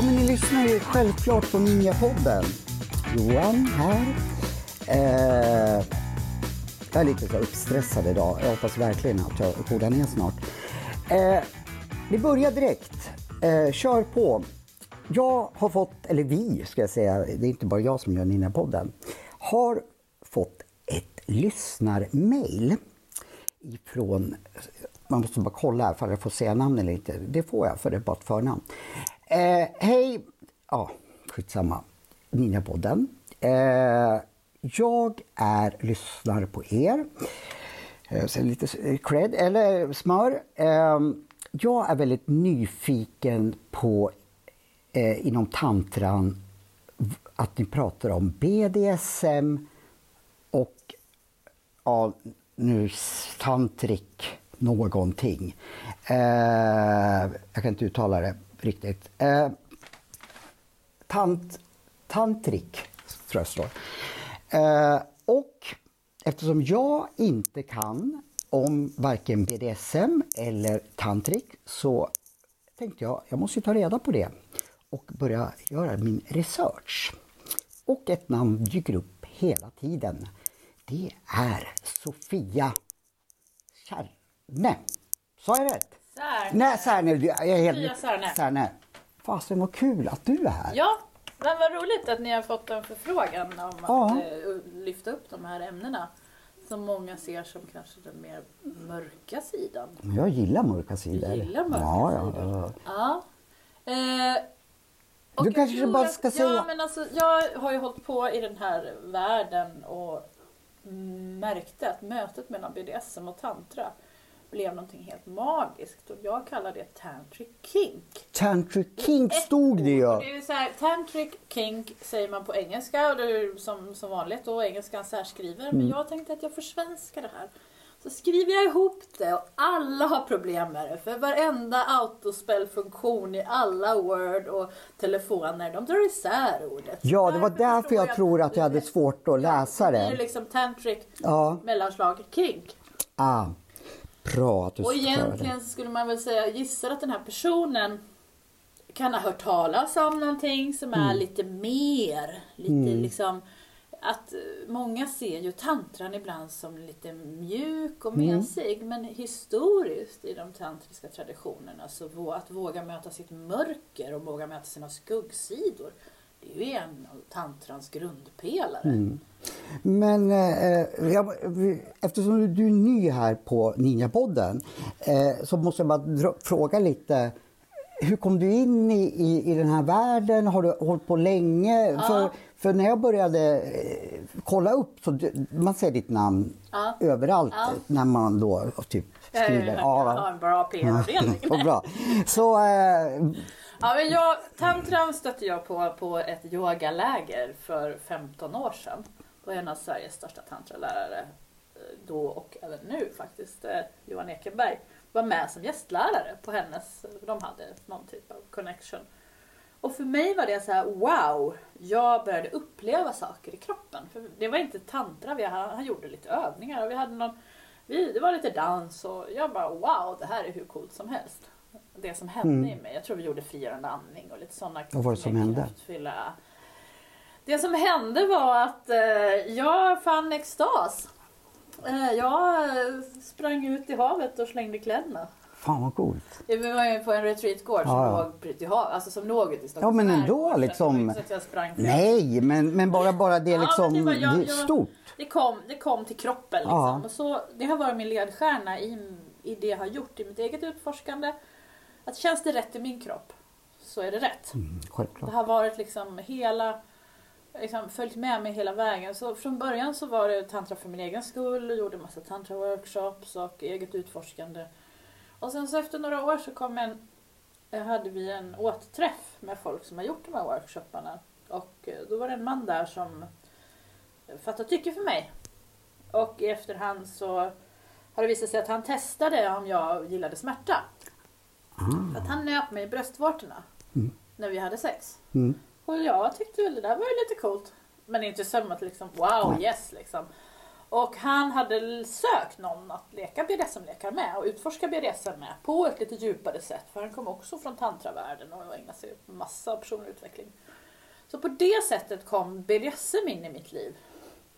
Ja, men ni lyssnar ju självklart på Ninjapodden. Johan här. Eh, jag är lite så uppstressad idag. Jag hoppas verkligen att jag kodar ner snart. Eh, vi börjar direkt. Eh, kör på. Jag har fått, eller vi ska jag säga, det är inte bara jag som gör Ninjapodden, har fått ett lyssnarmail ifrån, man måste bara kolla här för jag får säga namn eller inte. Det får jag för det är bara ett förnamn. Eh, hej, ja skitsamma, Ninjapodden. Eh, jag är lyssnare på er. Eh, lite cred, eller smör. Eh, jag är väldigt nyfiken på eh, inom tantran att ni pratar om BDSM och ja, nu tantrik någonting. Eh, jag kan inte uttala det riktigt. Eh, tant, tantrik, tror jag det står. Eh, och eftersom jag inte kan om varken BDSM eller tantrik så tänkte jag, jag måste ta reda på det och börja göra min research. Och ett namn dyker upp hela tiden. Det är Sofia Kärne. Sa jag rätt? Särne. Nej, Särne. Jag är helt... Sofia Särne. Särne. Fasen vad kul att du är här. Ja, men vad roligt att ni har fått en förfrågan om att Ja. eh, lyfta upp de här ämnena. Som många ser som kanske den mer mörka sidan. Jag gillar mörka sidor. Du gillar mörka ja, ja, sidor. ja. Ja. Eh, och Du jag kanske bara ska ja, säga- Men alltså, jag har ju hållit på i den här världen och märkte att mötet mellan BDSM och tantra blev någonting helt magiskt. Och jag kallar det tantric kink. Tantric King stod det ju. Det är så här, tantric kink säger man på engelska och det är som, som vanligt och engelskan särskriver. Mm. Men jag tänkte att jag försvenskar det här. Så skriver jag ihop det och alla har problem med det. För varenda autospellfunktion i alla Word och telefoner, de drar isär ordet. Ja, det var Därför därför förstår jag tror att jag hade svårt att läsa Det är det. liksom tantric Ja. mellanslag kink. Ah, bra att du Och egentligen så skulle man väl säga, gissar att den här personen kan ha hört talas om någonting som Mm. är lite mer, lite liksom att många ser ju tantran ibland som lite mjuk och Mm. mesig men historiskt i de tantriska traditionerna så att våga möta sitt mörker och våga möta sina skuggsidor det är ju en av tantrans grundpelare. Mm. Men eh, jag, eftersom du är ny här på Ninjapodden eh, så måste jag bara dra, fråga lite. Hur kom du in i, i, i den här världen? Har du hållit på länge? För, för när jag började eh, kolla upp så du- man ser ditt namn Ja. överallt Ja. när man då typ Jag skriver. har en bra PR-avdelning. Så eh, Ja, men jag, tantran stötte jag på på ett yogaläger för 15 år sedan. Och en av Sveriges största tantralärare eh, då och även nu faktiskt, eh, Johan Ekenberg, var med som gästlärare på hennes, de hade någon typ av connection. Och för mig var det så här: wow, jag började uppleva saker i kroppen. För det var inte tantra, vi, han, han gjorde lite övningar och vi hade någon, vi, det var lite dans och jag bara wow, det här är hur coolt som helst. Det som hände i mig, jag tror vi gjorde frigörande andning och lite sådana Vad var det som hände? kraftfulla- Det som hände var att eh, jag fann extas. Eh, jag eh, sprang ut i havet och slängde kläderna. fan vad coolt. Vi var ju på en retreatgård som, Ja, ja. låg ute i havet, alltså som låg ute i Ja Stockholms men ändå liksom. Nej, men, men bara, bara det Ja, liksom, men det var- jag- det är jag- stort. Det kom, det kom till kroppen liksom. Ja. Och så, det har varit min ledstjärna i, i det jag har gjort i mitt eget utforskande. Att känns det rätt i min kropp så är det rätt. Mm, Det självklart. har varit liksom hela, liksom följt med mig hela vägen. Så från början så var det tantra för min egen skull och gjorde massa tantra-workshops och eget utforskande. Och sen så efter några år så kom en, hade vi en återträff med folk som har gjort de här workshopparna. Och eh, då var det en man där som fattade tycke för mig. Och i efterhand så har det visat sig att han testade om jag gillade smärta. För att han nöp mig i bröstvårtorna när vi hade sex. Mm. Och jag tyckte väl det där var ju lite coolt. Men inte som att liksom wow, yes liksom. Och han hade sökt någon att leka BDSM-lekar med och utforska BDSM med på ett lite djupare sätt. För han kom också från tantravärlden och ägnade sig åt massa personlig utveckling. Så på det sättet kom BDSM in i mitt liv.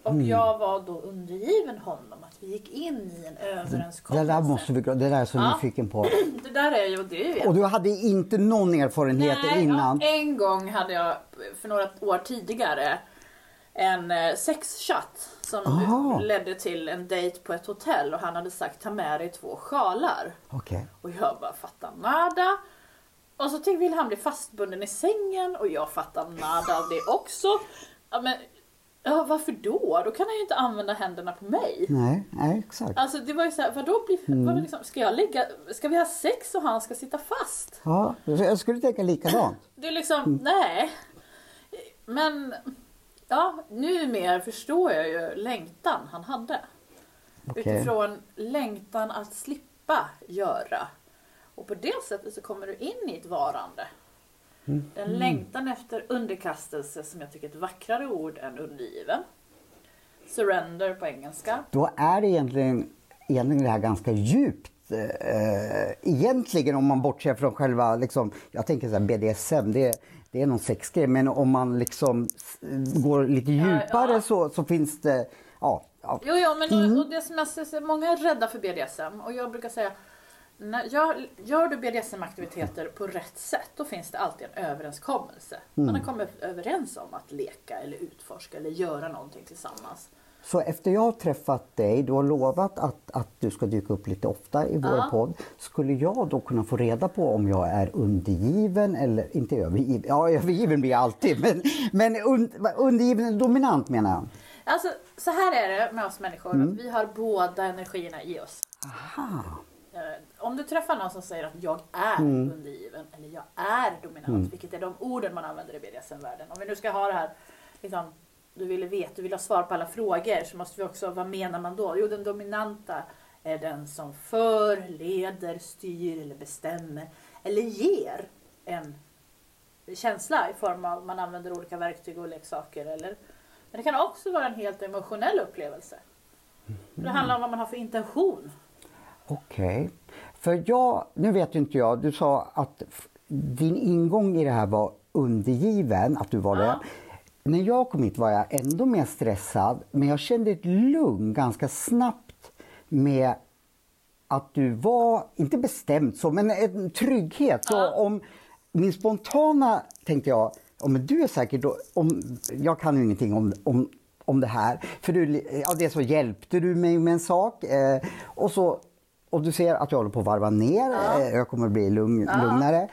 Och jag var då undergiven honom att vi gick in i en Det överenskommelse. där måste vi, det där är jag så Ja. nyfiken på. Det där är ju, det ju Och du hade inte någon erfarenhet Nej, innan? Ja, en gång hade jag för några år tidigare en eh, sexchatt som Aha. ledde till en dejt på ett hotell och han hade sagt ta med dig två sjalar. Okej. Och jag bara fattar nada. Och så ville han bli fastbunden i sängen och jag fattar nada av det också. Ja, men, ja, varför då? Då kan han ju inte använda händerna på mig. Nej, nej, exakt. Alltså det var ju såhär, vadå bli, Mm. vadå liksom, ska jag ligga, ska vi ha sex och han ska sitta fast? Ja, jag skulle tänka likadant. Det är liksom, nej. Men ja, numera förstår jag ju längtan han hade. Okej. Utifrån längtan att slippa göra. Och på det sättet så kommer du in i ett varande. Mm. Den längtan efter underkastelse som jag tycker är ett vackrare ord än undergiven. Surrender på engelska. Då är det egentligen, egentligen det här ganska djupt. Eh, egentligen om man bortser från själva, liksom, jag tänker så här BDSM, det, det är någon sexgrej. Men om man liksom går lite Ja, djupare ja. Så, så finns det, ja. ja. Jo, jo men Mm. och det som jag ser, många är rädda för BDSM och jag brukar säga när, gör, gör du BDSM-aktiviteter på rätt sätt då finns det alltid en överenskommelse. Man Mm. har kommit överens om att leka eller utforska eller göra någonting tillsammans. Så efter jag har träffat dig, du har lovat att, att du ska dyka upp lite ofta i vår Ja. podd. Skulle jag då kunna få reda på om jag är undergiven eller inte övergiven? Ja, övergiven blir jag alltid, men, men un, undergiven dominant menar jag. Alltså så här är det med oss människor, Mm. vi har båda energierna i oss. Aha. Eh, Om du träffar någon som säger att jag är Mm. undergiven eller jag är dominant, vilket är de orden man använder i BDSM-världen. Om vi nu ska ha det här, liksom, du vill veta, du vill ha svar på alla frågor så måste vi också, vad menar man då? Jo, den dominanta är den som för, leder, styr eller bestämmer eller ger en känsla i form av man använder olika verktyg och leksaker. Eller, men det kan också vara en helt emotionell upplevelse. Det handlar om vad man har för intention. Okej. För jag, nu vet ju inte jag, du sa att din ingång i det här var undergiven, att du var det. Ja. När jag kom hit var jag ändå mer stressad, men jag kände ett lugn ganska snabbt med att du var, inte bestämt så, men en trygghet. Så Ja. om min spontana, tänkte jag, om du är säker, då, om, jag kan ju ingenting om, om, om det här. För du, ja, det så hjälpte du mig med en sak eh, och, så, och du ser att jag håller på att varva ner, Ja. eh, jag kommer att bli lugn, Ja. lugnare.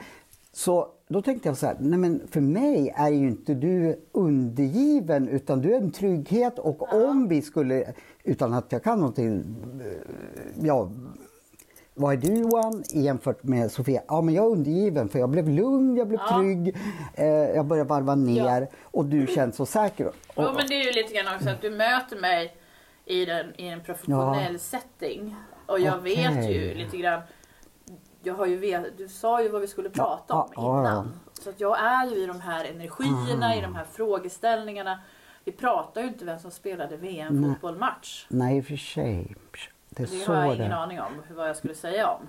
Så då tänkte jag så här, nej men för mig är ju inte du undergiven utan du är en trygghet och om vi skulle, utan att jag kan någonting, eh, ja, vad är du Johan jämfört med Sofia? Ja men jag är undergiven för jag blev lugn, jag blev Ja. trygg, eh, jag började varva ner och du känns så säker. Och, Jo men det är ju lite grann också att du möter mig i, den, i en professionell setting. Och jag Okej. vet ju lite grann. Jag har ju vet, du sa ju vad vi skulle prata om innan. Så att jag är ju i de här energierna, i de här frågeställningarna. Vi pratar ju inte vem som spelade VM Nej. i och för sig, det Det har jag det ingen aning om hur- vad jag skulle säga om.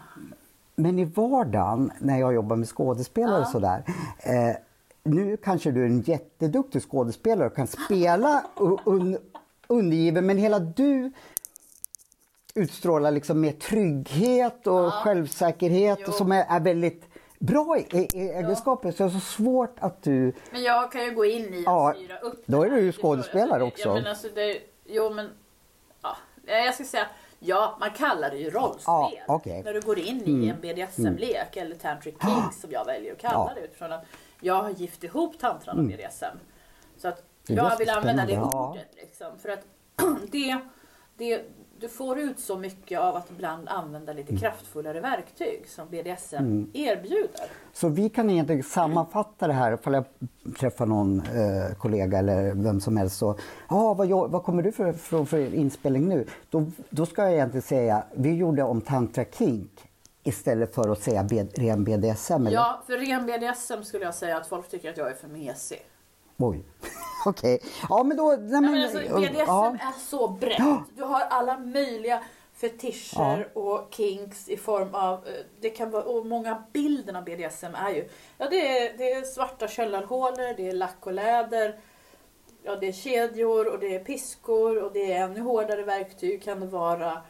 Men i vardagen när jag jobbar med skådespelare och Ja. sådär. Eh, nu kanske du är en jätteduktig skådespelare och kan spela un, undergiven men hela du utstrålar liksom mer trygghet och Ja. självsäkerhet Jo. som är, är väldigt bra i, egenskaper. Så det är så svårt att du... Men jag kan ju gå in i och Ja, styra upp då är du ju skådespelare också. Ja, men alltså det, jo men, ja, jag ska säga, ja man kallar det ju rollspel. Ja. Mm. När du går in i en BDSM-lek eller tantric kings som jag väljer att kalla Ja. Mm. det utifrån att jag har gift ihop tantran och BDSM. Så att jag vill använda det ja. ordet liksom. För att det, det, du får ut så mycket av att ibland använda Mm. lite kraftfullare verktyg som BDSM erbjuder. Så vi kan egentligen sammanfatta det här ifall jag träffar någon eh, kollega eller vem som helst. Så, ah, vad, gör- vad kommer du för, för, för inspelning nu? Då, då ska jag egentligen säga, vi gjorde om Tantra Kink istället för att säga ren BDSM? Eller? Ja, för ren BDSM skulle jag säga att folk tycker att jag är för mesig. Oj. Okej. Ja men då... Nej, men, alltså, BDSM ja. är så brett. Ja. Du har alla möjliga fetischer och kinks i form av, eh, det kan vara, och många bilden av BDSM är ju, ja det är, det är svarta källarhålor, det är lack och läder, ja det är kedjor och det är piskor och det är ännu hårdare verktyg kan det vara.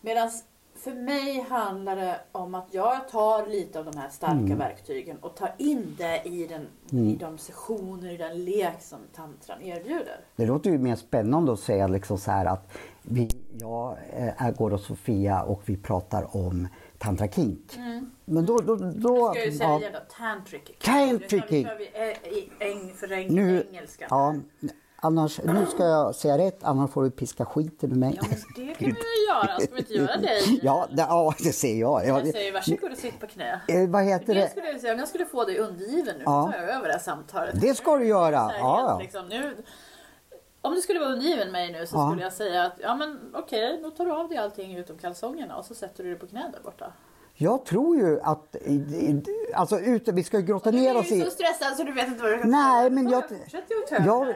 Medan för mig handlar det om att jag tar lite av de här starka Mm. verktygen och tar in det i, den, i de sessioner, i den lek som tantran erbjuder. Det låter ju mer spännande att säga liksom så här att vi, jag eh, är- går hos Sofia och vi pratar om tantra kink. Men då... då, då Ska jag ju ja, säga då, tantric kink. Tantric Nu kink. kör vi ä- i eng, för eng, nu, engelska. ja, annars, nu ska jag säga rätt, annars får du piska skiten ur mig. Ja, men det kan vi väl göra. Ska vi inte göra det? i- Ja, det, ja, det ser jag. Ja, Jag det, säger varsågod och sitt på knä. eh, vad heter Det det? skulle jag säga, om jag skulle få dig undergiven nu, Ja. tar jag över det här samtalet. Det ska du göra. Här, Ja, helt ja. Liksom, nu, om du skulle vara undergiven mig nu så Ja. skulle jag säga att ja men okej, då tar du av dig allting utom kalsongerna och så sätter du dig på knä där borta. Jag tror ju att... i- i- Alltså, ute, vi ska ju grotta ner oss Du är i... så stressad så du vet inte vad du kan Nej, men jag- fortsätter ju att töva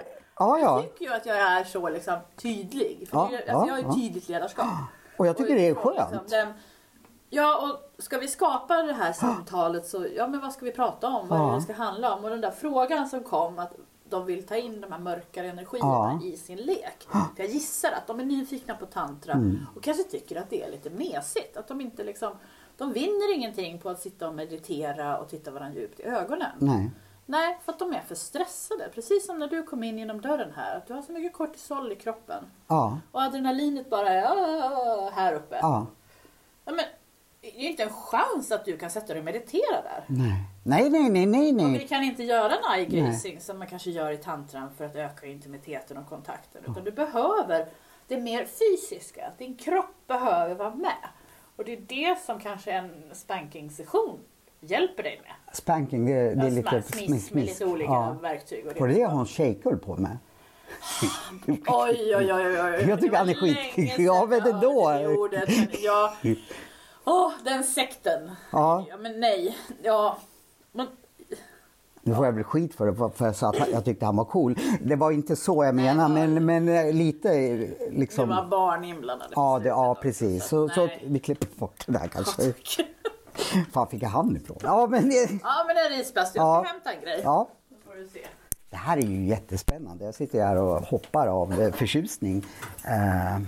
Ja, ja, ja. Jag tycker ju att jag är så liksom tydlig. För Ja, det, ja, alltså, jag har ju ja. tydligt ledarskap. Och jag tycker det är och skönt. liksom den- ja, och ska vi skapa det här samtalet så, ja men vad ska vi prata om? Vad är det Ja. ska handla om? Och den där frågan som kom att de vill ta in de här mörkare energierna Ja. i sin lek. För jag gissar att de är nyfikna på tantra Mm. och kanske tycker att det är lite mesigt. Att de inte liksom, de vinner ingenting på att sitta och meditera och titta varandra djupt i ögonen. Nej. Nej, för att de är för stressade. Precis som när du kom in genom dörren här. Att du har så mycket kortisol i kroppen. Ja, Och adrenalinet bara är här uppe. ja. Ja, men det är ju inte en chans att du kan sätta dig och meditera där. Nej. Nej, nej, nej, nej, Och vi nej. kan inte göra en eye gazing som man kanske gör i tantran för att öka intimiteten och kontakten. Utan du behöver det mer fysiska. Din kropp behöver vara med. Och det är det som kanske en spanking-session hjälper dig med. Spanking, det, det är Ja, lite smack, smiss med lite olika Ja. verktyg. Och Var det det Hans Scheik höll på med? Oj, oj, oj, oj. Jag tycker Det var han är skit- jag hörde det ordet, men ja. Åh, den sekten. Ja. ja, men nej. Ja, men Nu får jag väl skit för det för jag sa att jag tyckte han var cool. Det var inte så jag menade men, men eh, lite eh, det liksom. var barn inblandade. Ja, det, ja precis. Så, så nej. vi klipper bort det där kanske. Fan fick jag han ifrån? Ja men, Ja, men det är risplast. Jag Ja. ska hämta en grej. ja. Då får du se. Det här är ju jättespännande. Jag sitter här och hoppar av eh, förtjusning. Eh,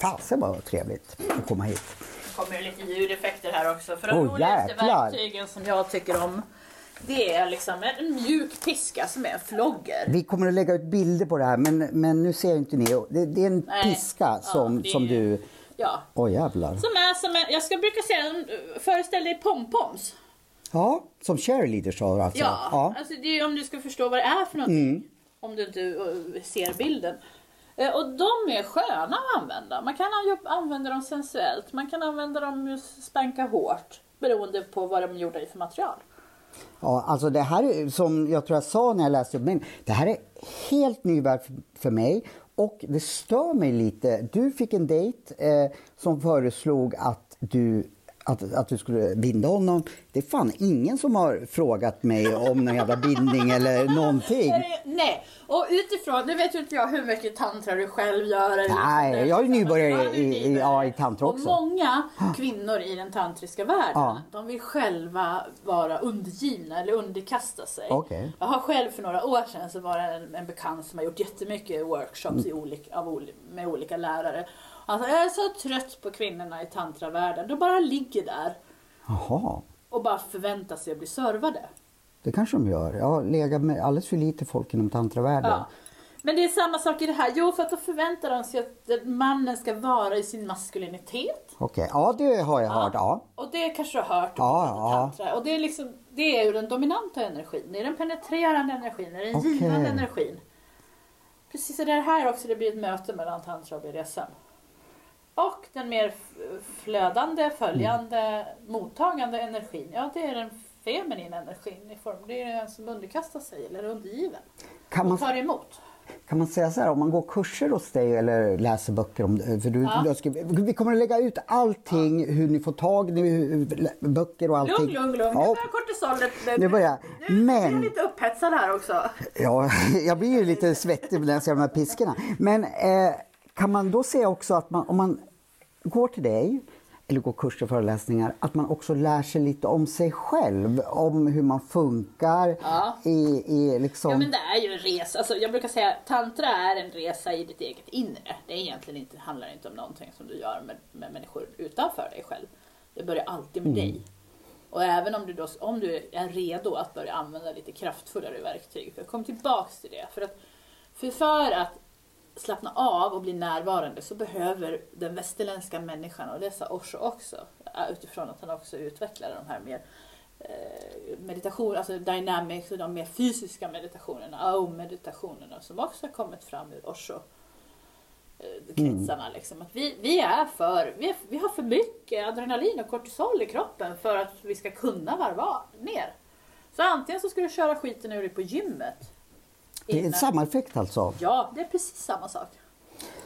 fasen vad trevligt att komma hit. Det kommer lite ljudeffekter här också. För de Åh, roligaste verktygen som jag tycker om det är liksom en mjuk piska som är en flogger. Vi kommer att lägga ut bilder på det här men, men nu ser inte ni. Det, det är en Nej. piska Ja, som, som är- du... Ja. Oj jävlar. Som är som en, jag ska brukar säga, föreställ dig pompoms. Ja, som cheerleaders har alltså. Ja, ja. Alltså det är om du ska förstå vad det är för någonting. Om du inte uh, ser bilden. Eh, Och de är sköna att använda. Man kan använda dem sensuellt. Man kan använda dem just spanka hårt. Beroende på vad de är gjorda i för material. Ja, alltså det här är, som jag tror jag sa när jag läste upp men det här är helt ny värld för mig och det stör mig lite. Du fick en dejt eh, som föreslog att du att, att du skulle binda honom. Det är fan ingen som har frågat mig om någon jävla bindning eller någonting. Nej, och utifrån, nu vet ju inte jag hur mycket tantra du själv gör. Nej, jag är nybörjare i- i- nybörjare. ja, i tantra också. Och många kvinnor i den tantriska världen, Ja. de vill själva vara undergivna eller underkasta sig. Okej. Jag har själv för några år sedan så var det en, en bekant som har gjort jättemycket workshops i olika, av, med olika lärare. Sa, jag är så trött på kvinnorna i tantravärlden. De bara ligger där Jaha, och bara förväntar sig att bli servade. det kanske de gör. Jag har legat med alldeles för lite folk inom tantravärlden. Ja. Men det är samma sak i det här. Jo, för att då förväntar de sig att mannen ska vara i sin maskulinitet. Okej, ja det har jag hört. Ja. Och det kanske du har hört om Ja, ja, ja. tantra. Och det är, liksom, det är ju den dominanta energin. Det är den penetrerande energin. Det är den Okej. givande energin. Precis det är här också det blir ett möte mellan tantra och BDSM. Och den mer flödande, följande, mottagande energin. Ja, det är den feminina energin i form. Det är den som underkastar sig eller är undergiven. Kan Och man, tar emot. kan man säga så här, om man går kurser hos dig eller läser böcker om för du, Ja. du skrivit, Vi kommer att lägga ut allting, hur ni får tag i böcker och allting. Lugn, lugn, lugn. Ja, Nu börjar kortisolet. Nu börjar Men- jag lite upphetsad här också. Ja, jag blir ju lite svettig när jag ser de här piskorna. Men eh, kan man då säga också att man, om man går till dig eller går kurser och föreläsningar, att man också lär sig lite om sig själv, om hur man funkar Ja. i, i liksom... Ja men det är ju en resa. Alltså, jag brukar säga att tantra är en resa i ditt eget inre. Det är egentligen inte, handlar inte om någonting som du gör med, med människor utanför dig själv. Det börjar alltid med dig. Och även om du, då, om du är redo att börja använda lite kraftfullare verktyg. För kom tillbaks till det. För att, för, för att slappna av och bli närvarande så behöver den västerländska människan, och det sa Osho också, utifrån att han också utvecklade de här mer eh, meditation, alltså dynamics och de mer fysiska meditationerna, aum-meditationerna som också har kommit fram ur Osho eh, kretsarna. Liksom. Att vi, vi är för, vi, är, vi har för mycket adrenalin och kortisol i kroppen för att vi ska kunna varva ner. Så antingen så ska du köra skiten ur dig på gymmet. Det är samma effekt alltså. Ja, det är precis samma sak.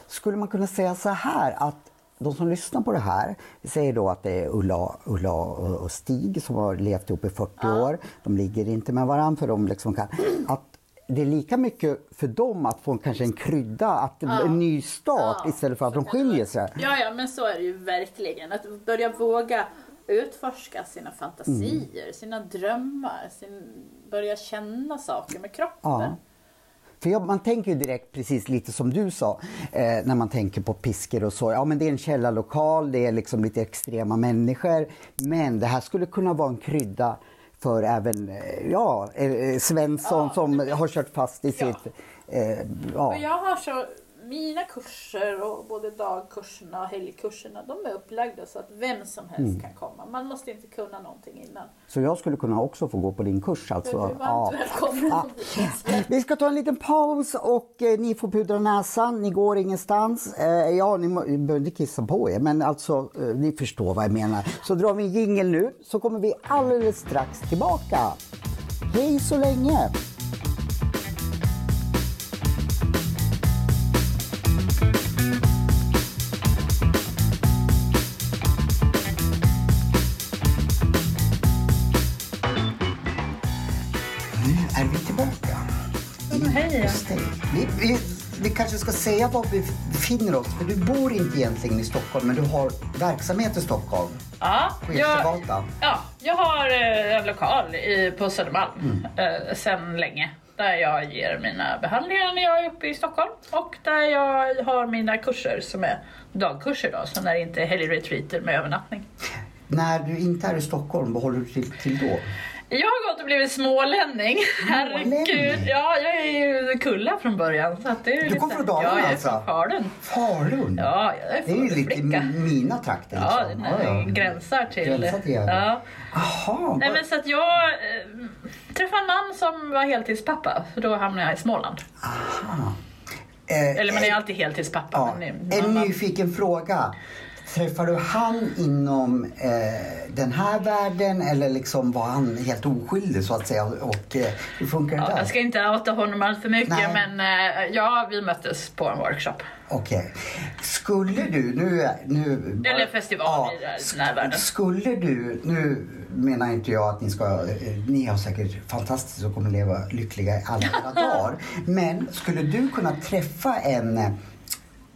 Skulle man kunna säga så här att de som lyssnar på det här, vi säger då att det är Ulla, Ulla och Stig som har levt ihop i 40 år. De ligger inte med varandra för de liksom kan... Att det är lika mycket för dem att få en, kanske en krydda, att en ny start Ja, istället för att de skiljer sig. Ja, ja, men så är det ju verkligen. Att börja våga utforska sina fantasier, sina drömmar, sin, börja känna saker med kroppen. För man tänker ju direkt precis lite som du sa eh, när man tänker på piskor och så. Ja men det är en källarlokal, det är liksom lite extrema människor. Men det här skulle kunna vara en krydda för även eh, ja, eh, Svensson Ja, som har kört fast i Ja. sitt... Eh, ja. Jag har så, mina kurser, och både dagkurserna och helgkurserna, de är upplagda så att vem som helst Mm. kan komma. Man måste inte kunna någonting innan. Så jag skulle kunna också få gå på din kurs Du är alltså? varmt Ja. Ja. Vi ska ta en liten paus och eh, ni får pudra näsan, ni går ingenstans. Eh, ja, ni behöver inte kissa på er, men alltså eh, ni förstår vad jag menar. Så drar vi en jingel nu så kommer vi alldeles strax tillbaka. Hej så länge! Vi, vi, kanske ska säga var vi befinner oss, för du bor inte egentligen i Stockholm, men du har verksamhet i Stockholm, Ja, på jag, ja, jag har eh, en lokal i, på Södermalm eh, sedan länge. Där jag ger mina behandlingar när jag är uppe i Stockholm och där jag har mina kurser som är dagkurser då, så när det inte är helgretreater med övernattning. När du inte är i Stockholm, vad håller du till, till då? Jag har gått och blivit smålänning. Herregud. Ja, jag är ju kulla från början. Så att det är Du kommer från Dalarna Ja, jag är alltså? från Falun. Falun? Ja, jag är det är ju lite mina trakter. Ja, liksom. den gränsar till... Gränsar till ja. Jaha, Nej men så att jag eh, träffade en man som var heltidspappa, för då hamnade jag i Småland. eh, Eller man är eh, alltid heltidspappa. Ja, men, en man- nyfiken fråga. Träffar du han inom eh, den här världen eller liksom var han helt oskyldig så att säga? Och eh, hur funkar det Ja, där? jag ska inte outa honom allt för mycket Nej. men eh, ja, vi möttes på en workshop. Okej. Skulle du, nu... nu bara- Eller festival i den här världen. Skulle du, nu menar inte jag att ni ska, eh, ni har säkert fantastiskt och kommer leva lyckliga alla era dagar. Men skulle du kunna träffa en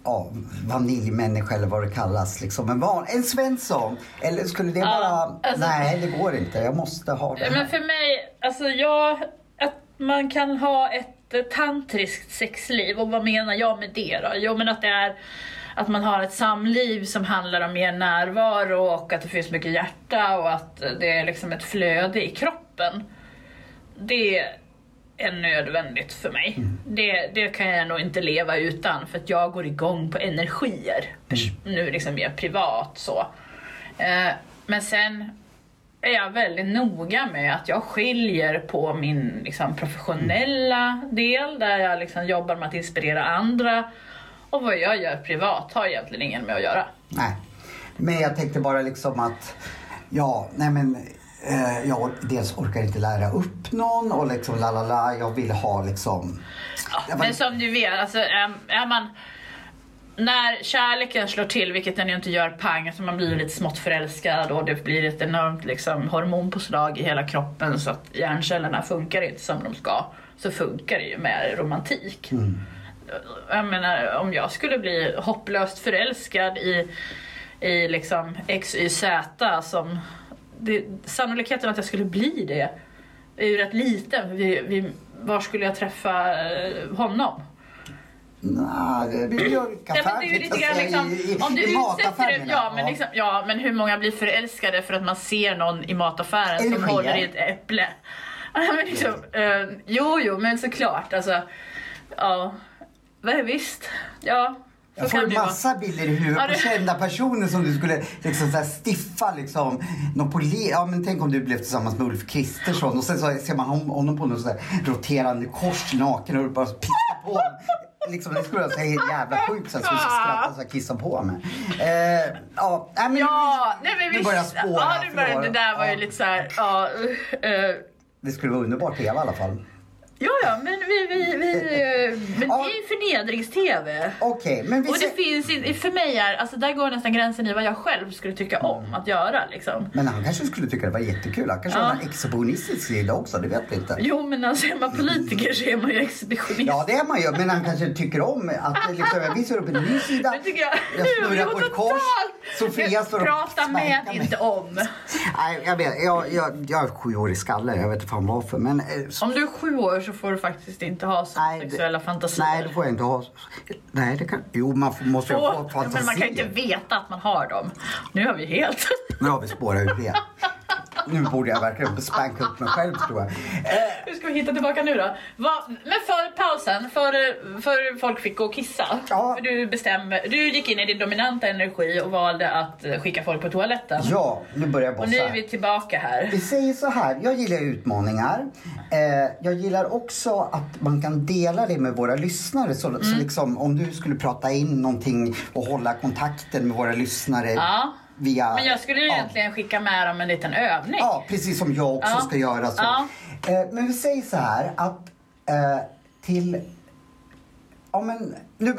ja, vaniljmänniska eller vad det kallas, liksom en, van, en Svensson? Eller skulle det Ja, bara, alltså- nej det går inte, jag måste ha det här. Men för mig, alltså jag, att man kan ha ett eh, tantriskt sexliv och vad menar jag med det då? Jo men att det är att man har ett samliv som handlar om mer närvaro och att det finns mycket hjärta och att det är liksom ett flöde i kroppen. Det är nödvändigt för mig. Det, det kan jag nog inte leva utan för att jag går igång på energier. Pers- Nu liksom mer privat så. Eh, men sen är jag väldigt noga med att jag skiljer på min liksom, professionella del där jag liksom jobbar med att inspirera andra och vad jag gör privat har egentligen ingen med att göra. Nej. Men jag tänkte bara liksom att, ja, nej men eh, jag dels orkar inte lära upp någon och liksom la la la. Jag vill ha liksom... Var- Men som du vet, alltså, är, man... När kärleken slår till, vilket den ju inte gör pang, så man blir lite smått förälskad och det blir ett enormt liksom, hormonpåslag i hela kroppen så att hjärncellerna funkar inte som de ska. Så funkar det ju med romantik. Jag menar, om jag skulle bli hopplöst förälskad i, i liksom XYZ som... Det, sannolikheten att jag skulle bli det är ju rätt liten. Vi, vi, var skulle jag träffa eh, honom? Nej, det blir ju grann säga, liksom, om du mataffären, det, ja, men liksom, ja men hur många blir förälskade för att man ser någon i mataffären som Energier. håller i ett äpple? Men liksom, eh, jo, jo, men såklart alltså. Ja, visst. Ja, Jag får en massa bilder i huvudet Ja, på kända personer som du skulle liksom så stiffa liksom. Någon poli- ja men tänk om du blev tillsammans med Ulf Kristersson och sen så ser man hon- honom på där roterande kors naken och bara pissar på honom. Liksom, det skulle vara här jävla sjukt så jag skulle skratta så jag kissar på mig. Eh, ja, nej, men Ja, nej men nu visst. börjar spåra. Ja, det, förlåt. det där var ju Ja, lite så här, ja. eh, Det skulle vara underbart TV i alla fall. Ja, ja, men vi, vi, vi men det är ju förnedrings-TV. Okej, men vi Och det ser... finns inte, för mig är, alltså där går nästan gränsen i vad jag själv skulle tycka om att göra liksom. Men han kanske skulle tycka det var jättekul. Han kanske Ja. har en exhibitionistisk sida också, det vet vi inte. Jo, men alltså är man politiker så är man ju exhibitionist. Ja, det är man ju. Men han kanske tycker om att liksom, jag visar upp en ny sida. Det tycker jag. Jag snurrar på ett kors. Sofia står och Prata med, mig. inte om. Nej, jag vet. Jag, jag, jag är sju år i skallen. Jag vet inte fan varför. Men, eh, så, Om du är sju år så får du faktiskt inte ha Nej, det- sexuella fantasier. nej, det får jag inte ha. Nej, det kan... Jo, man får, måste ju ha Åh, fantasi. men man kan inte veta att man har dem. Nu har vi helt... Nu har vi spårat ur det. Nu borde jag verkligen spanka upp mig själv tror jag. Eh, Hur ska vi hitta tillbaka nu då? Va, men för pausen, för, för folk fick gå och kissa. Ja. Du, bestämde, du gick in i din dominanta energi och valde att eh, skicka folk på toaletten. ja, nu börjar jag Och nu är bossa. vi tillbaka här. Vi säger så här, jag gillar utmaningar. Eh, jag gillar också att man kan dela det med våra lyssnare. Så, Mm. så liksom, om du skulle prata in någonting och hålla kontakten med våra lyssnare Ja. Via... Men jag skulle ju ja. egentligen skicka med dem en liten övning. Ja, precis som jag också Ja. ska göra. Så. Ja. Eh, men vi säger så här att eh, till... Ja, men nu,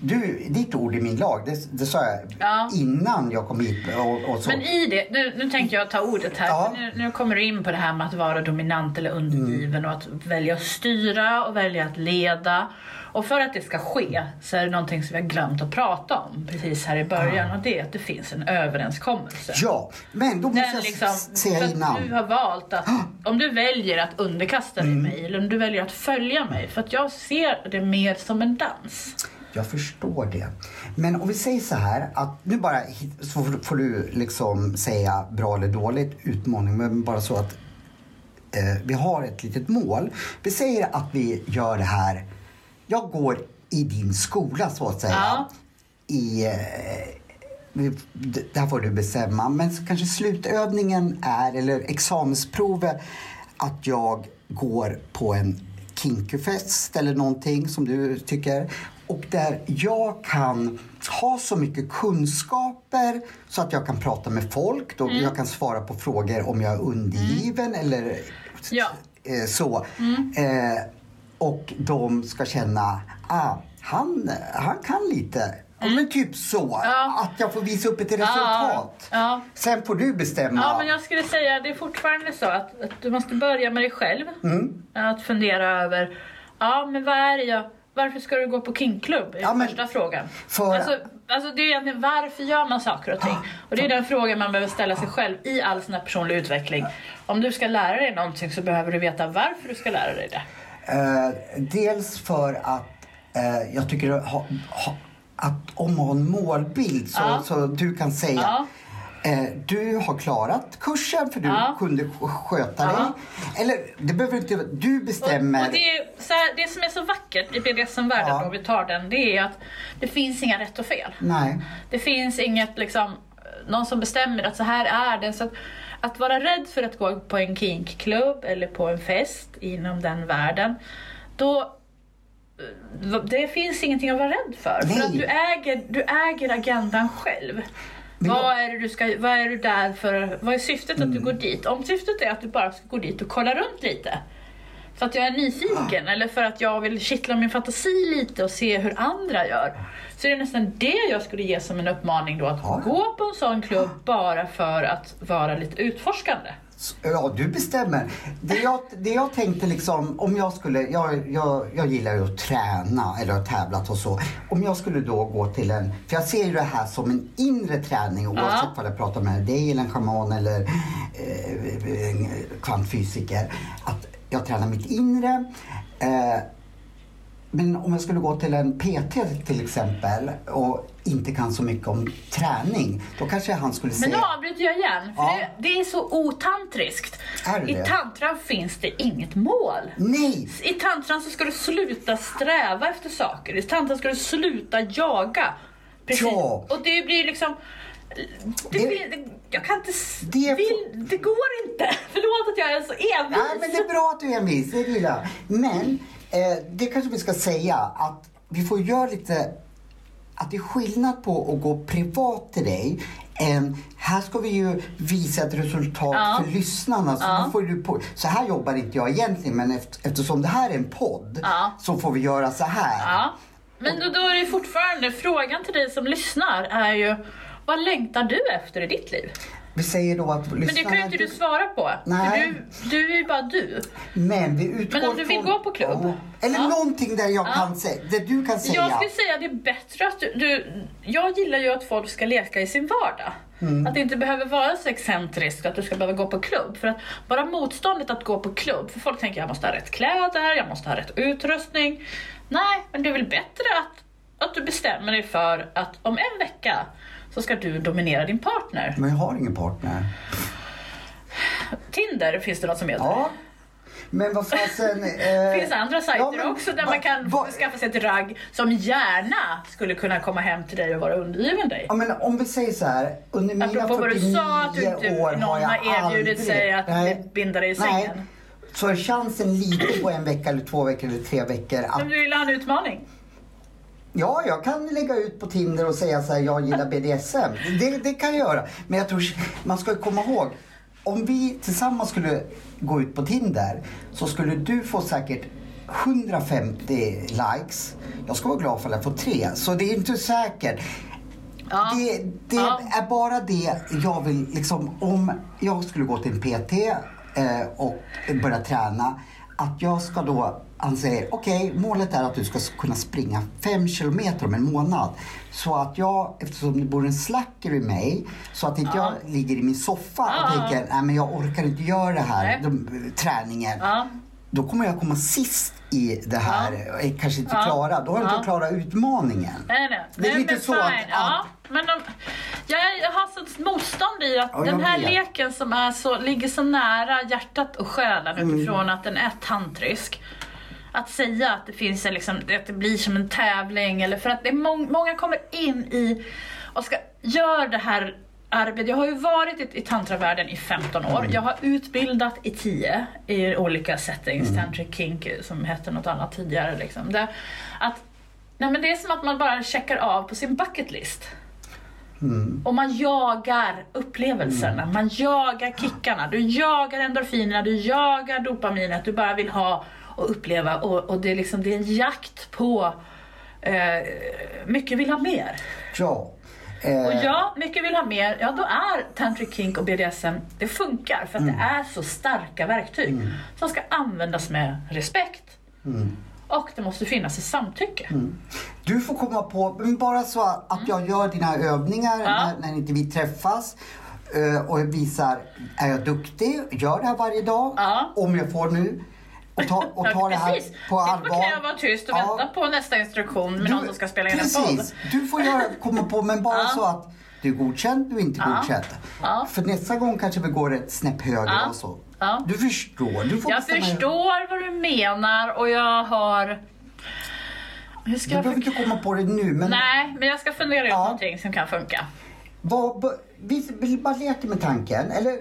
du, ditt ord är min lag, det, det sa jag Ja. innan jag kom hit. Och, och så. Men i det, nu, nu tänkte jag ta ordet här, Ja. nu, nu kommer du in på det här med att vara dominant eller undergiven och att välja att styra och välja att leda. Och för att det ska ske så är det någonting som vi har glömt att prata om precis här i början och det är att det finns en överenskommelse. Ja, men då måste Den jag liksom, säga innan. du har valt att, om du väljer att underkasta Mm. dig mig eller om du väljer att följa mig, för att jag ser det mer som en dans. Jag förstår det. Men om vi säger så här att nu bara så får, du liksom säga bra eller dåligt utmaning men bara så att eh, vi har ett litet mål. Vi säger att vi gör det här. Jag går i din skola så att säga. Ja. I, eh, vi- d- där får du bestämma. Men så kanske slutövningen är, eller examensprovet, att jag går på en kinkyfest eller någonting som du tycker. Och där jag kan ha så mycket kunskaper så att jag kan prata med folk. Då Jag kan svara på frågor om jag är undergiven eller Ja. eh, så. Eh, och de ska känna, ah, han, han kan lite. Ja, men typ så. Ja. Att jag får visa upp ett resultat. Ja. Sen får du bestämma. Ja, men jag skulle säga det är fortfarande så att, att du måste börja med dig själv. Mm. Att fundera över, ja men vad är det jag, varför ska du gå på kinkklubb? är Ja, men- första frågan. för- Alltså, alltså det är egentligen varför gör man saker och ting? Och det är den frågan man behöver ställa sig själv i all sin här personlig utveckling. Om du ska lära dig någonting så behöver du veta varför du ska lära dig det. Eh, dels för att eh, jag tycker att, ha, ha, att om man har en målbild så, Ja. så du kan säga Ja. Eh, du har klarat kursen för du Ja. kunde sk- sköta Ja. dig. Eller det behöver inte Du bestämmer. Och, och det, här, det som är så vackert i BDSM-världen, Ja. om vi tar den, det är att det finns inga rätt och fel. Nej. Det finns inget liksom, någon som bestämmer att så här är det. Så att, att vara rädd för att gå på en kinkklubb eller på en fest inom den världen, då det finns ingenting att vara rädd för. Nej. För att du äger, du äger agendan själv. Vad, är det du ska, vad är du där för? Vad är syftet att Mm. du går dit? Om syftet är att du bara ska gå dit och kolla runt lite. För att jag är nyfiken Ah. eller för att jag vill kittla min fantasi lite och se hur andra gör. Så är det nästan det jag skulle ge som en uppmaning då. Att Ja. gå på en sån klubb bara för att vara lite utforskande. Ja, du bestämmer. Det jag, det jag tänkte liksom, om jag skulle, jag, jag, jag gillar ju att träna eller har tävlat och så. Om jag skulle då gå till en, för jag ser ju det här som en inre träning oavsett Ja. vad jag pratar med dig eller en schaman eller eh, kvantfysiker. Att jag tränar mitt inre. Eh, men om jag skulle gå till en PT till exempel och inte kan så mycket om träning, då kanske han skulle Men säga... nu avbryter jag igen. För Ja. det, det är så otantriskt. Är det I tantran finns det inget mål. Nej! I tantran så ska du sluta sträva efter saker. I tantran ska du sluta jaga. Precis. Ja. Och det blir liksom... Det, Det- jag kan inte... Det- vill, det går inte. Förlåt att jag är så envis. Nej, men det är bra att du är envis, det gillar. Men eh, det kanske vi ska säga att vi får göra lite att det är skillnad på att gå privat till dig än här ska vi ju visa ett resultat Ja. för lyssnarna. Så, Ja. får du på, så här jobbar inte jag egentligen men efter, eftersom det här är en podd Ja. så får vi göra så här. Ja. Men då, då är det fortfarande, frågan till dig som lyssnar är ju, vad längtar du efter i ditt liv? Vi säger då att Men det kan ju inte du svara på. Nej. Du, du är ju bara du. Men vi utgår Men om du vill från- gå på klubb? Eller Ja. någonting där jag Ja. kan säga, det du kan säga. Jag skulle säga att det är bättre att du, du... Jag gillar ju att folk ska leka i sin vardag. Mm. Att det inte behöver vara så excentriskt att du ska behöva gå på klubb. För att bara motståndet att gå på klubb, för folk tänker jag måste ha rätt kläder, jag måste ha rätt utrustning. Nej, men det är väl bättre att, att du bestämmer dig för att om en vecka så ska du dominera din partner. Men jag har ingen partner. Tinder finns det något som heter. Ja. Men vad fasen... Eh, Det finns andra sajter ja, men också där va- man kan va- skaffa sig ett ragg som gärna skulle kunna komma hem till dig och vara undergiven dig. Ja, men om vi säger så här, under mina Apropå vad du 49 sa att du inte, år någon har jag erbjudit aldrig, sig att Nej. binda dig i Nej. sängen. Så är chansen liten på en vecka eller två veckor eller tre veckor att Men du vill ha en utmaning? Ja, jag kan lägga ut på Tinder och säga så här, jag gillar BDSM. Det, det kan jag göra. Men jag tror, man ska komma ihåg, om vi tillsammans skulle gå ut på Tinder så skulle du få säkert 150 likes. Jag ska vara glad för att jag får tre, så det är inte säkert. Ja. Det, det Ja. är bara det jag vill, liksom, om jag skulle gå till en PT eh, och börja träna, att jag ska då, han säger, okej, målet är att du ska kunna springa fem kilometer om en månad. Så att jag, eftersom det bor en slacker i mig, så att inte Ja. jag ligger i min soffa och Ja. tänker, nej men jag orkar inte göra det här, de, träningen. Ja. Då kommer jag komma sist i det här, eh, kanske inte Ja. klara, då har jag Ja. inte klarat utmaningen. Nej, nej. Det är nej, lite så att- Ja, men de, jag, har sånt motstånd i att Ja, den här vet. leken som är så, ligger så nära hjärtat och själen Mm. utifrån att den är tantrisk. Att säga att det finns en, liksom, att det blir som en tävling eller för att det mång, många kommer in i och ska göra det här arbetet. Jag har ju varit i, i tantravärlden i 15 år. Mm. Jag har utbildat i 10 i olika settings. Tantric kink som hette något annat tidigare. Liksom. Det, att, nej men det är som att man bara checkar av på sin bucket list. Och man jagar upplevelserna, man jagar kickarna, du jagar endorfinerna, du jagar dopaminet, du bara vill ha och uppleva och, och det, är liksom, det är en jakt på eh, mycket vill ha mer. Ja. Eh, Och ja, mycket vill ha mer, ja då är tantric kink och BDSM, det funkar för att det är så starka verktyg som ska användas med respekt. Och det måste finnas ett samtycke. Du får komma på, men bara så att jag gör dina övningar Mm. Ja. när, när inte vi träffas eh, och visar, är jag duktig? Gör det här varje dag? Ja. Om jag får nu. Och ta, och ta det här på Sitt allvar. på knä och var tyst och Ja. vänta på nästa instruktion med Du- någon som ska spela in en podd. Du får göra, komma på, men bara Ja. så att du är godkänd, du är inte Ja. godkänd. Ja. För nästa gång kanske vi går ett snäpp högre Ja. och så. Ja. Du förstår, du får Jag förstår vad du menar och jag har... Hur ska Du jag behöver inte komma på det nu, men Nej, men jag ska fundera ut Ja. någonting som kan funka. Vad, vi, vi bara leker med tanken. Eller,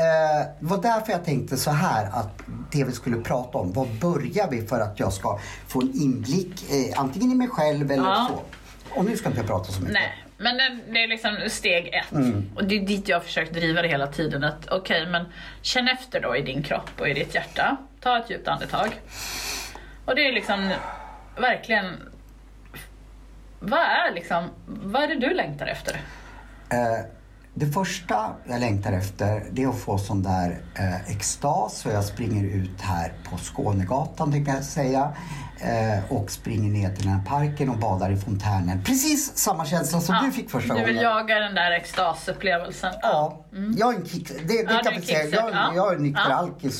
eh, det var därför jag tänkte så här att det vi skulle prata om, vad börjar vi för att jag ska få en inblick eh, antingen i mig själv eller Ja. så. Och nu ska inte jag prata så mycket. Nej, Men det, det är liksom steg ett. Och det är dit jag har försökt driva det hela tiden. Att okej, men känn efter då i din kropp och i ditt hjärta. Ta ett djupt andetag. Och det är liksom verkligen... Vad är liksom, vad är det du längtar efter? Eh, det första jag längtar efter det är att få sån där eh, extas så jag springer ut här på Skånegatan tänkte jag säga eh, och springer ner till den här parken och badar i fontänen. Precis samma känsla som Ja, du fick första Du vill gången. jaga den där extasupplevelsen? Ja, jag är en kick, det, det Ja, kan en säga. Jag, ja. jag är en nykter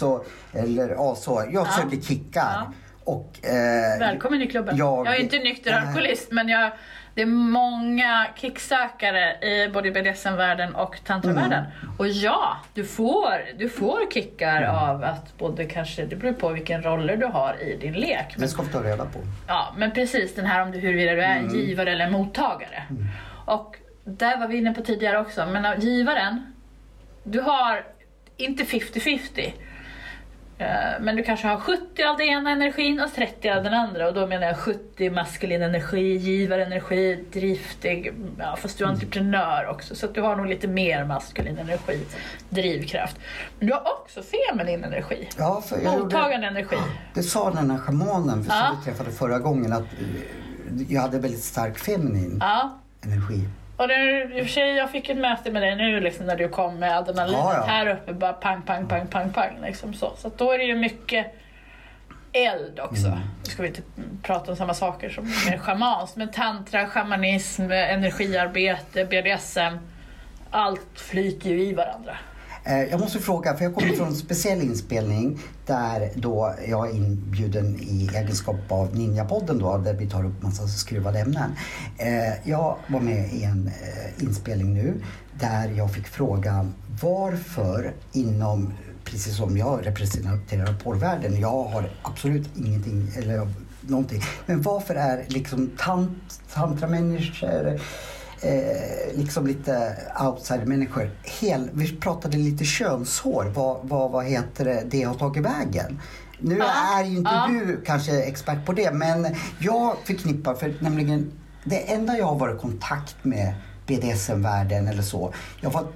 Ja. eller ja, så. Jag söker kickar. Ja. Och, eh, Välkommen i klubben. jag- Jag, är inte nykter alkoholist men jag, det är många kicksökare i både BDSM-världen och tantravärlden. Mm. Och ja, du får, du får kickar av att både kanske, det beror på vilken roller du har i din lek. Det ska vi ta reda på. Ja, men precis den här om du, huruvida du är Mm. givare eller en mottagare. Och där var vi inne på tidigare också, men givaren, du har inte 50-50. Eh, Men du kanske har 70 av den ena energin och 30 av den andra. Och då menar jag 70 maskulin energi, givarenergi, driftig, ja, fast du är entreprenör också. Så att du har nog lite mer maskulin energi, drivkraft. Men du har också feminin energi. Ja, för jag gjorde- Mottagande energi. Det sa den här schamanen Ja. som vi träffade förra gången att eh, jag hade väldigt stark feminin Ja, energi. Och det, i och för sig, jag fick ett möte med dig nu liksom, när du kom med adrenalinet Ja, ja. här uppe. Bara pang, pang, pang, pang, pang. Liksom så. så då är det ju mycket eld också. Mm. Nu ska vi inte prata om samma saker som mer schamanskt. Men tantra, shamanism, energiarbete, BDSM. Allt flyter ju i varandra. Eh, jag måste fråga, för jag kommer från en speciell inspelning där då jag är inbjuden i egenskap av Ninjapodden då, där vi tar upp massa skruvade ämnen. Eh, jag var med i en eh, inspelning nu där jag fick frågan varför inom, precis som jag representerar porrvärlden, jag har absolut ingenting, eller någonting, men varför är liksom tant, tantramänniskor eh, liksom lite outsider-människor. Vi pratade lite könshår. Vad, vad, vad heter det, det har tagit vägen? Nu Ja, är ju inte ja. du kanske expert på det, men jag förknippar, för nämligen det enda jag har varit i kontakt med BDSM-världen eller så. Jag var,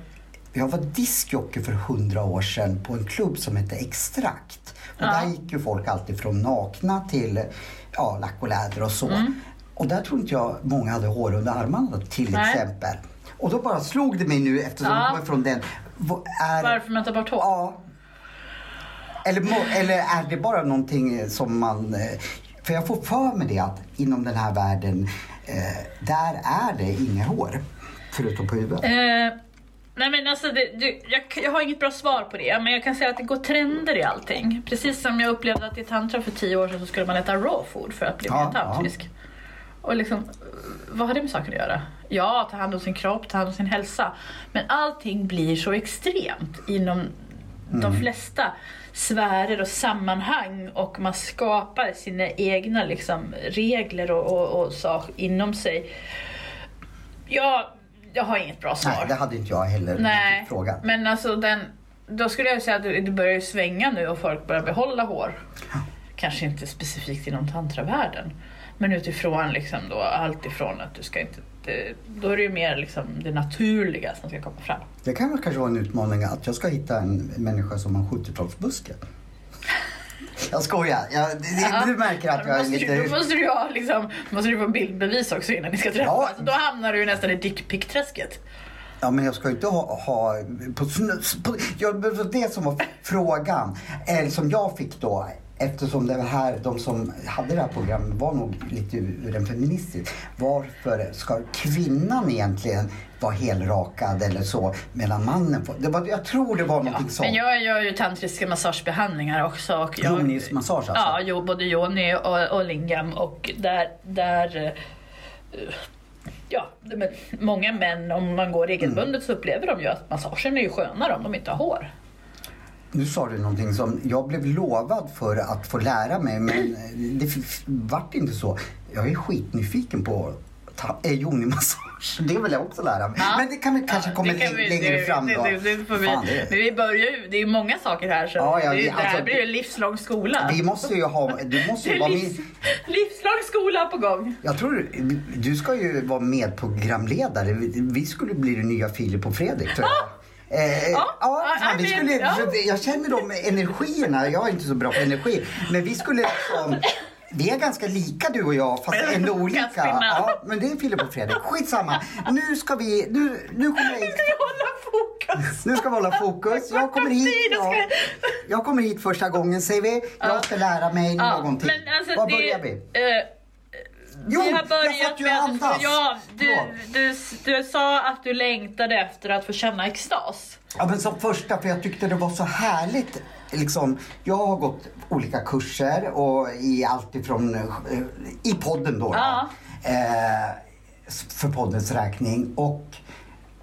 jag var diskjockey för hundra år sedan på en klubb som hette Extrakt. Och Ja. där gick ju folk alltid från nakna till ja, lack och läder och så. Mm. Och där tror inte jag många hade hår under armarna till Nej. exempel. Och då bara slog det mig nu eftersom Ja. jag kommer från den. Är, Varför man tar bort hår? Ja. Eller, eller är det bara någonting som man... eh, För jag får för mig det att inom den här världen, eh, där är det inga hår. Förutom på huvudet. Eh, nej men alltså, det, du, jag, jag har inget bra svar på det, men jag kan säga att det går trender i allting. Precis som jag upplevde att i tantra för tio år sedan så skulle man äta raw food för att bli Ja, tantrisk. Och liksom, vad har det med saken att göra? Ja, ta hand om sin kropp, ta hand om sin hälsa. Men allting blir så extremt inom de flesta sfärer och sammanhang och man skapar sina egna liksom, regler och, och, och sak inom sig. Jag, jag har inget bra svar. Nej, det hade inte jag heller Nej, frågan. men alltså den, då skulle jag säga att det börjar svänga nu och folk börjar behålla hår. Kanske inte specifikt inom tantravärlden. Men utifrån liksom då, allt ifrån att du ska inte, det, då är det ju mer liksom det naturliga som ska komma fram. Det kan väl kanske vara en utmaning att jag ska hitta en människa som har 70-talsbuske. Jag skojar. Jag, det, det, du märker att jag är lite... du, då måste du ha liksom, måste du få bildbevis också innan ni ska träffas. Ja. Då hamnar du ju nästan i dickpic-träsket. Ja, men jag ska ju inte ha... ha på, på, ja, det var det som var frågan. Eller som jag fick då. Eftersom det här, de som hade det här programmet var nog lite ur en feministisk. Varför ska kvinnan egentligen vara helrakad eller så medan mannen får... Det var, jag tror det var någonting sånt. Men jag gör ju tantriska massagebehandlingar också. Och jag, Yonis-massage alltså? Ja, jo, både yoni och, och lingam. Och där, där eh, ja, men många män, om man går regelbundet Mm. så upplever de ju att massagen är ju skönare om de inte har hår. Nu sa du någonting som jag blev lovad för att få lära mig men det f- vart inte så. Jag är skitnyfiken på ta- eh, yoni-massage. Det vill jag också lära mig. Ja. Men det kan vi kanske Ja, komma det kan vi- längre det- fram det, då. det, det vi, Fan, det- Men vi börjar ju, det är många saker här så Ja, ja, det, det- det här alltså, blir en livslång skola. Vi måste ju ha, du måste Det ju vara livs, med. livslång skola på gång. Jag tror du ska ju vara medprogramledare. Vi skulle bli det nya Filip och Fredrik tror jag. Eh, ja, ja, fan, vi skulle, ja. jag känner de energierna. Jag är inte så bra på energi. Men vi skulle liksom... Vi är ganska lika du och jag fast ändå olika. Ja, men det är Filip och Fredrik. Skitsamma. Nu ska vi... Nu, nu kommer jag Nu ska vi hålla fokus. Nu ska vi hålla fokus. Jag kommer hit. Ja, jag kommer hit första gången säger vi. Jag ska lära mig Ja, någonting. men alltså Var börjar vi? Eh, Jo, vi har jag börjat ju med att, andas. ja, du, Förlåt. du, du sa att du längtade efter att få känna extas. Ja, men som första, för jag tyckte det var så härligt. Liksom, jag har gått olika kurser och i allt ifrån, eh, i podden då. då, Ja. eh, för poddens räkning. Och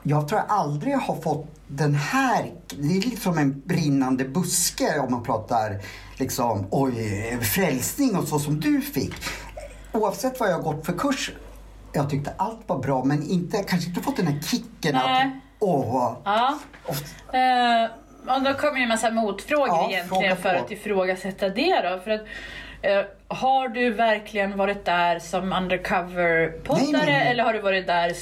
jag tror jag aldrig har fått den här, det är liksom en brinnande buske om man pratar liksom, oj, frälsning och så som du fick. Oavsett vad jag har gått för kurs, jag tyckte allt var bra men inte, kanske inte fått den här kicken Nej. att, åh, Ja. Eh, och då kommer ju en massa motfrågor Ja, egentligen för att ifrågasätta det då. För att, eh, har du verkligen varit där som undercover-poddare eller har du varit där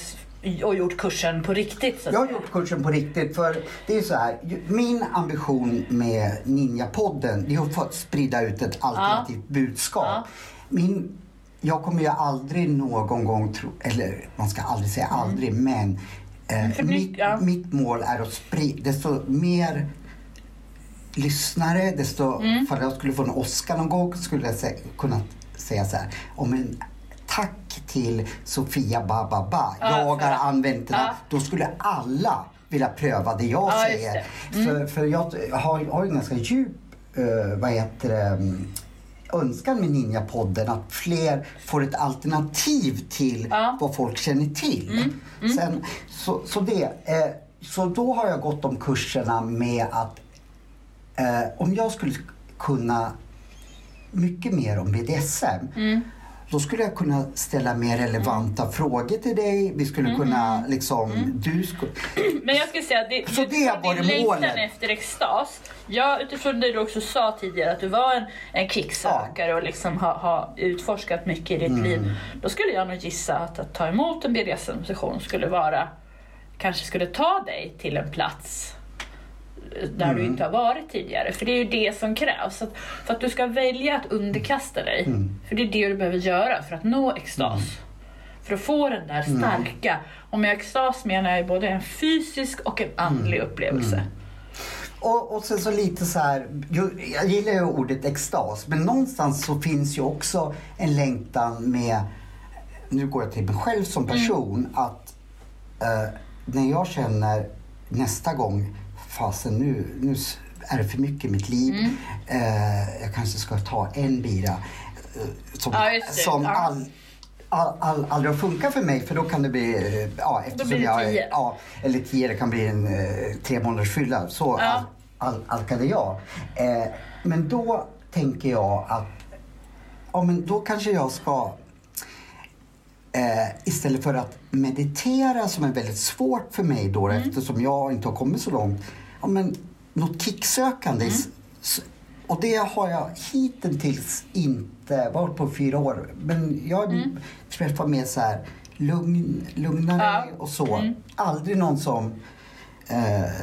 och gjort kursen på riktigt? Jag har gjort kursen på riktigt för det är så här. Min ambition med Ninja-podden det är att få sprida ut ett alternativt budskap. Ja. Min, jag kommer ju aldrig någon gång tro, eller man ska aldrig säga aldrig, men eh, mitt, mitt mål är att sprida, desto mer lyssnare, desto, Mm. för jag skulle få en Oscar någon gång skulle jag sä, kunna säga så här, om en tack till Sofia Bababa. Ja, jag har använt den ja. Då skulle alla vilja pröva det jag Ja, säger. det. Mm. För, för jag har, har en ganska djup, uh, vad heter det, mm, önskan med Ninja-podden att fler får ett alternativ till Ja. Mm. vad folk känner till. Sen, så, så, det, eh, så då har jag gått de kurserna med att eh, om jag skulle kunna mycket mer om BDSM Mm. Då skulle jag kunna ställa mer relevanta frågor till dig. Vi skulle Mm. kunna liksom, du skulle... Men jag skulle säga det, Så det varit din målet. efter extas. Ja, utifrån det du också sa tidigare att du var en, en kicksökare och liksom har har utforskat mycket i ditt Mm. liv. Då skulle jag nog gissa att, att ta emot en BDSM-session skulle vara, kanske skulle ta dig till en plats där Mm. du inte har varit tidigare. För det är ju det som krävs. Att, för att du ska välja att underkasta dig. Mm. För det är det du behöver göra för att nå extas. För att få den där Mm. starka, och med extas menar jag både en fysisk och en andlig Mm. upplevelse. Och, och sen så lite så här, jag gillar ju ordet extas, men någonstans så finns ju också en längtan med, nu går jag till mig själv som person, att eh, när jag känner nästa gång, fasen nu, nu är det för mycket i mitt liv, eh, jag kanske ska ta en bira, eh, som, Ja, som all, all, all, aldrig har funkat för mig för då kan det bli, eh, ja eftersom blir det jag tio. Ja, eller tio, det kan bli en eh, tre månaders fylla. Så Ja. all, all, alkade jag. Eh, men då tänker jag att ja, men då kanske jag ska eh, istället för att meditera som är väldigt svårt för mig då Mm. eftersom jag inte har kommit så långt. Ja, men något kicksökande. Mm. Och det har jag hittills inte varit på fyra år. Men jag mm. träffar mer så här lugn, lugnare Ja. och så. Mm. Aldrig någon som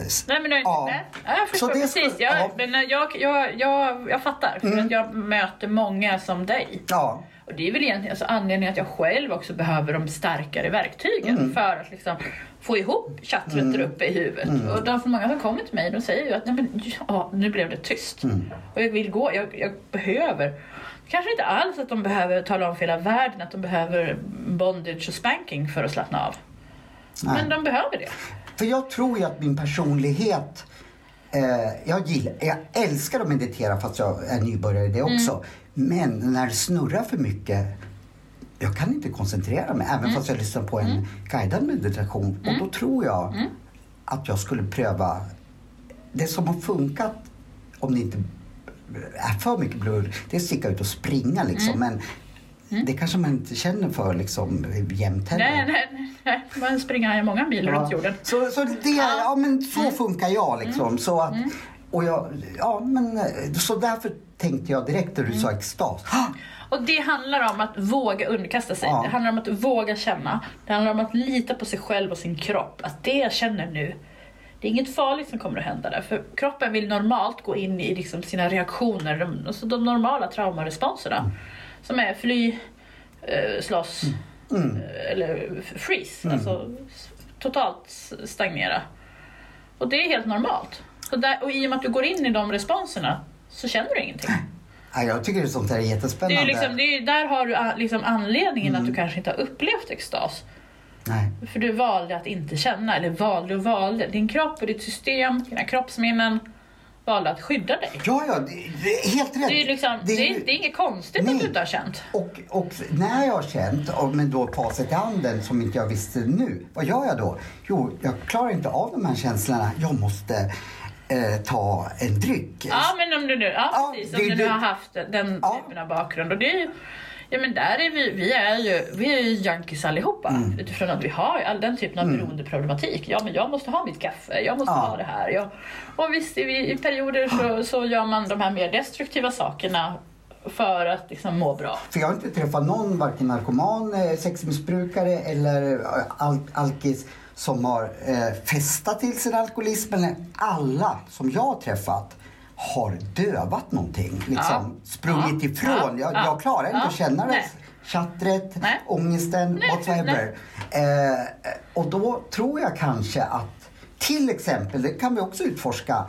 s- Nej men du, Ja. Ja, jag förstår det precis. Jag, ja. Mm. men jag, jag, jag, jag fattar. För att jag möter många som dig. Ja. Och det är väl egentligen alltså anledningen att jag själv också behöver de starkare verktygen Mm. för att liksom få ihop chattret där uppe i huvudet. Mm. Och de för många som kommer till mig de säger ju att Nej, men, ja, nu blev det tyst. Mm. Och jag vill gå, jag, jag behöver. Kanske inte alls att de behöver tala om för hela världen att de behöver bondage och spanking för att slappna av. Nej. Men de behöver det. För jag tror ju att min personlighet eh, jag, gillar, jag älskar att meditera fast jag är nybörjare i det också. Men när det snurrar för mycket jag kan inte koncentrera mig även fast jag lyssnar på en guidad meditation. Och då tror jag att jag skulle pröva det som har funkat om det inte är för mycket blurr, det är att sticka ut och springa liksom. Men Det kanske man inte känner för liksom jämt heller. Nej, nej, nej. Man springer många mil runt jorden. Så, så, det, ja, men så funkar jag liksom. Så, att, och jag, ja, men, så därför tänkte jag direkt när du sa extas. Och det handlar om att våga underkasta sig. Ja. Det handlar om att våga känna. Det handlar om att lita på sig själv och sin kropp. Att det jag känner nu, det är inget farligt som kommer att hända där. För kroppen vill normalt gå in i liksom sina reaktioner, de, alltså de normala traumaresponserna. Som är fly, eh, slåss Mm. eh, eller freeze. Alltså s- totalt stagnera. Och det är helt normalt. Och, där, och i och med att du går in i de responserna så känner du ingenting. Ja, jag tycker det sånt där är Det jättespännande. är liksom, det är, där har du a- liksom anledningen att du kanske inte har upplevt extas. Nej. För du valde att inte känna, eller valde och valde. Din kropp och ditt system, dina kroppsminnen valde att skydda dig. Ja, ja, det, det helt rätt. Det är, liksom, det Det är det är inget konstigt Nej. att du inte har känt. Och, och när jag har känt, och men då facit i handen som inte jag visste nu. Vad gör jag då? Jo, jag klarar inte av de här känslorna. Jag måste eh, ta en dryck. Ja, men om du nu, ja, Ja, precis, om du nu det- har haft den Ja. typen av bakgrund. Och det är ju, ja men där är vi, vi är ju, vi är ju junkies allihopa. Mm. Utifrån att vi har all den typen av beroendeproblematik. Ja men jag måste ha mitt kaffe, jag måste Ja. ha det här. Jag, och visst, i, i perioder så, så gör man de här mer destruktiva sakerna för att liksom må bra. För jag har inte träffat någon, varken narkoman, eh, sexmissbrukare eller eh, al alkis som har eh, festat till sin alkoholism. Eller alla som jag har träffat har dövat någonting. Liksom sprungit Ja. ifrån. Ja. Jag, jag klarar inte Ja. att känna det. Tjattret, Nej. ångesten, Nej, whatever. Eh, och då tror jag kanske att till exempel, det kan vi också utforska,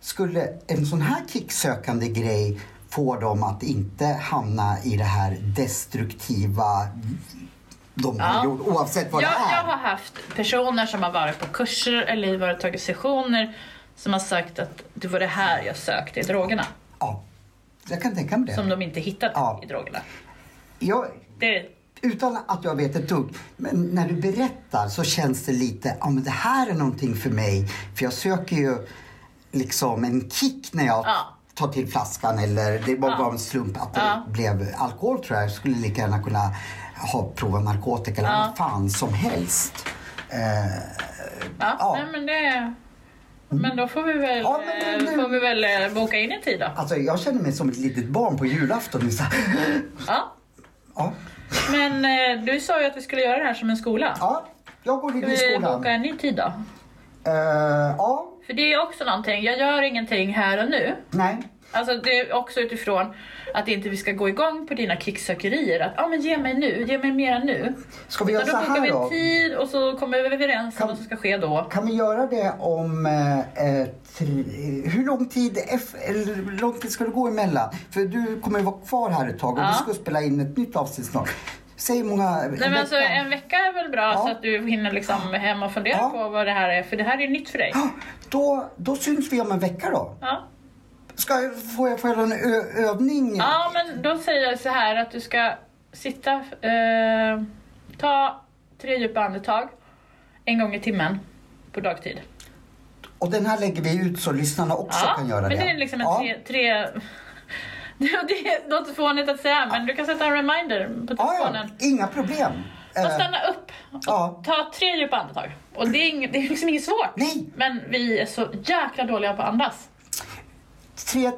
skulle en sån här kicksökande grej få dem att inte hamna i det här destruktiva de har Ja. gjort, oavsett vad Jag, det är. jag har haft personer som har varit på kurser eller varit tagit sessioner som har sagt att det var det här jag sökte i drogerna. Ja, jag kan tänka mig det. Som de inte hittade Ja. i drogerna. Jag, Det, utan att jag vet ett dugg, men när du berättar så känns det lite, ja men det här är någonting för mig. För jag söker ju liksom en kick när jag Ja. Tar till flaskan eller det var Ja. bara en slump att det Ja. blev alkohol tror jag. Jag skulle lika gärna kunna ha provat narkotika eller Ja. vad fan som helst. Eh, ja, Ja. Nej, men det... Men då får vi väl, Ja, men det- eh, får vi väl eh, boka in en tid då. alltså jag känner mig som ett litet barn på julafton. Så Ja. ja. Men du sa ju att vi skulle göra det här som en skola. ja, jag går in Ska i vi skolan. boka en ny tid då? Eh, ja, För det är också någonting, jag gör ingenting här och nu. nej. Alltså det är också utifrån att inte vi ska gå igång på dina kicksökerier. Att ah, men ge mig nu, ge mig mera nu. Ska vi göra Utan så då bokar vi här en då? tid och så kommer vi överens om Kan- vad som ska ske då. Kan vi göra det om... Eh, tre, hur lång tid, eff- eller lång tid ska det gå emellan? För du kommer ju vara kvar här ett tag och Ja. vi ska spela in ett nytt avsnitt snart. Säg många... Nej, men alltså, en vecka är väl bra Ja. så att du hinner liksom hem och fundera Ja. på vad det här är. För det här är nytt för dig. Ja, då, då syns vi om en vecka då. Ja. Ska, får, jag, får jag en ö, övning? ja, men då säger jag så här att du ska sitta, eh, ta tre djupa andetag en gång i timmen på dagtid. Och den här lägger vi ut så lyssnarna också Ja, kan göra men det. det är liksom en ja. tre... tre... Det låter fånigt att säga, men du kan sätta en reminder på Ja, telefonen. ja, inga problem. Och Eh, stanna upp och ja. ta tre djupa andetag. Och det är, inget, det är liksom inget svårt. Nej. Men vi är så jäkla dåliga på att andas. tre.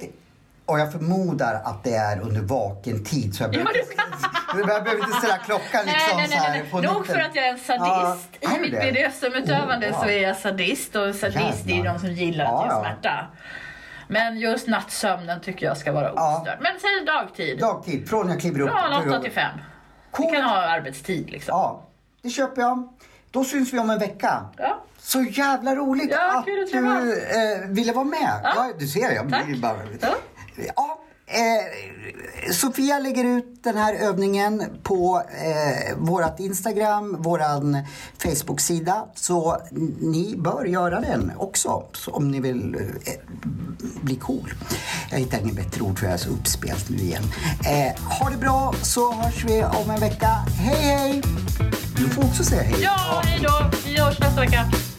Och jag förmodar att det är under vaken tid så jag behöver, Ja, jag behöver inte ställa klockan liksom nej, nej, nej, nej. Nog för att jag är en sadist. Ja, är I mitt? BDSM-utövande Oh, wow. så är jag sadist och sadist är ju Jävlar. de som gillar Ja, att ge ja. smärta. Men just nattsömnen tycker jag ska vara Ja. ostörd. Men säg dagtid. Dagtid, från jag kliver upp. Från till 8 rummet. till 5. Vi Coolt. kan ha arbetstid liksom. Ja, det köper jag. Då syns vi om en vecka. Ja. Så jävla roligt Ja, att du eh, ville vara med. Ja. du ser, jag blir Tack. bara... Ja. Ja, eh, Sofia lägger ut den här övningen på eh, vårt Instagram, vår Facebook-sida. Så ni bör göra den också om ni vill eh, bli cool. Jag hittar inget bättre ord för jag är så uppspelt nu igen. Eh, ha det bra så hörs vi om en vecka. Hej hej! Du får också säga hej. Ja, hej då. Vi hörs nästa vecka.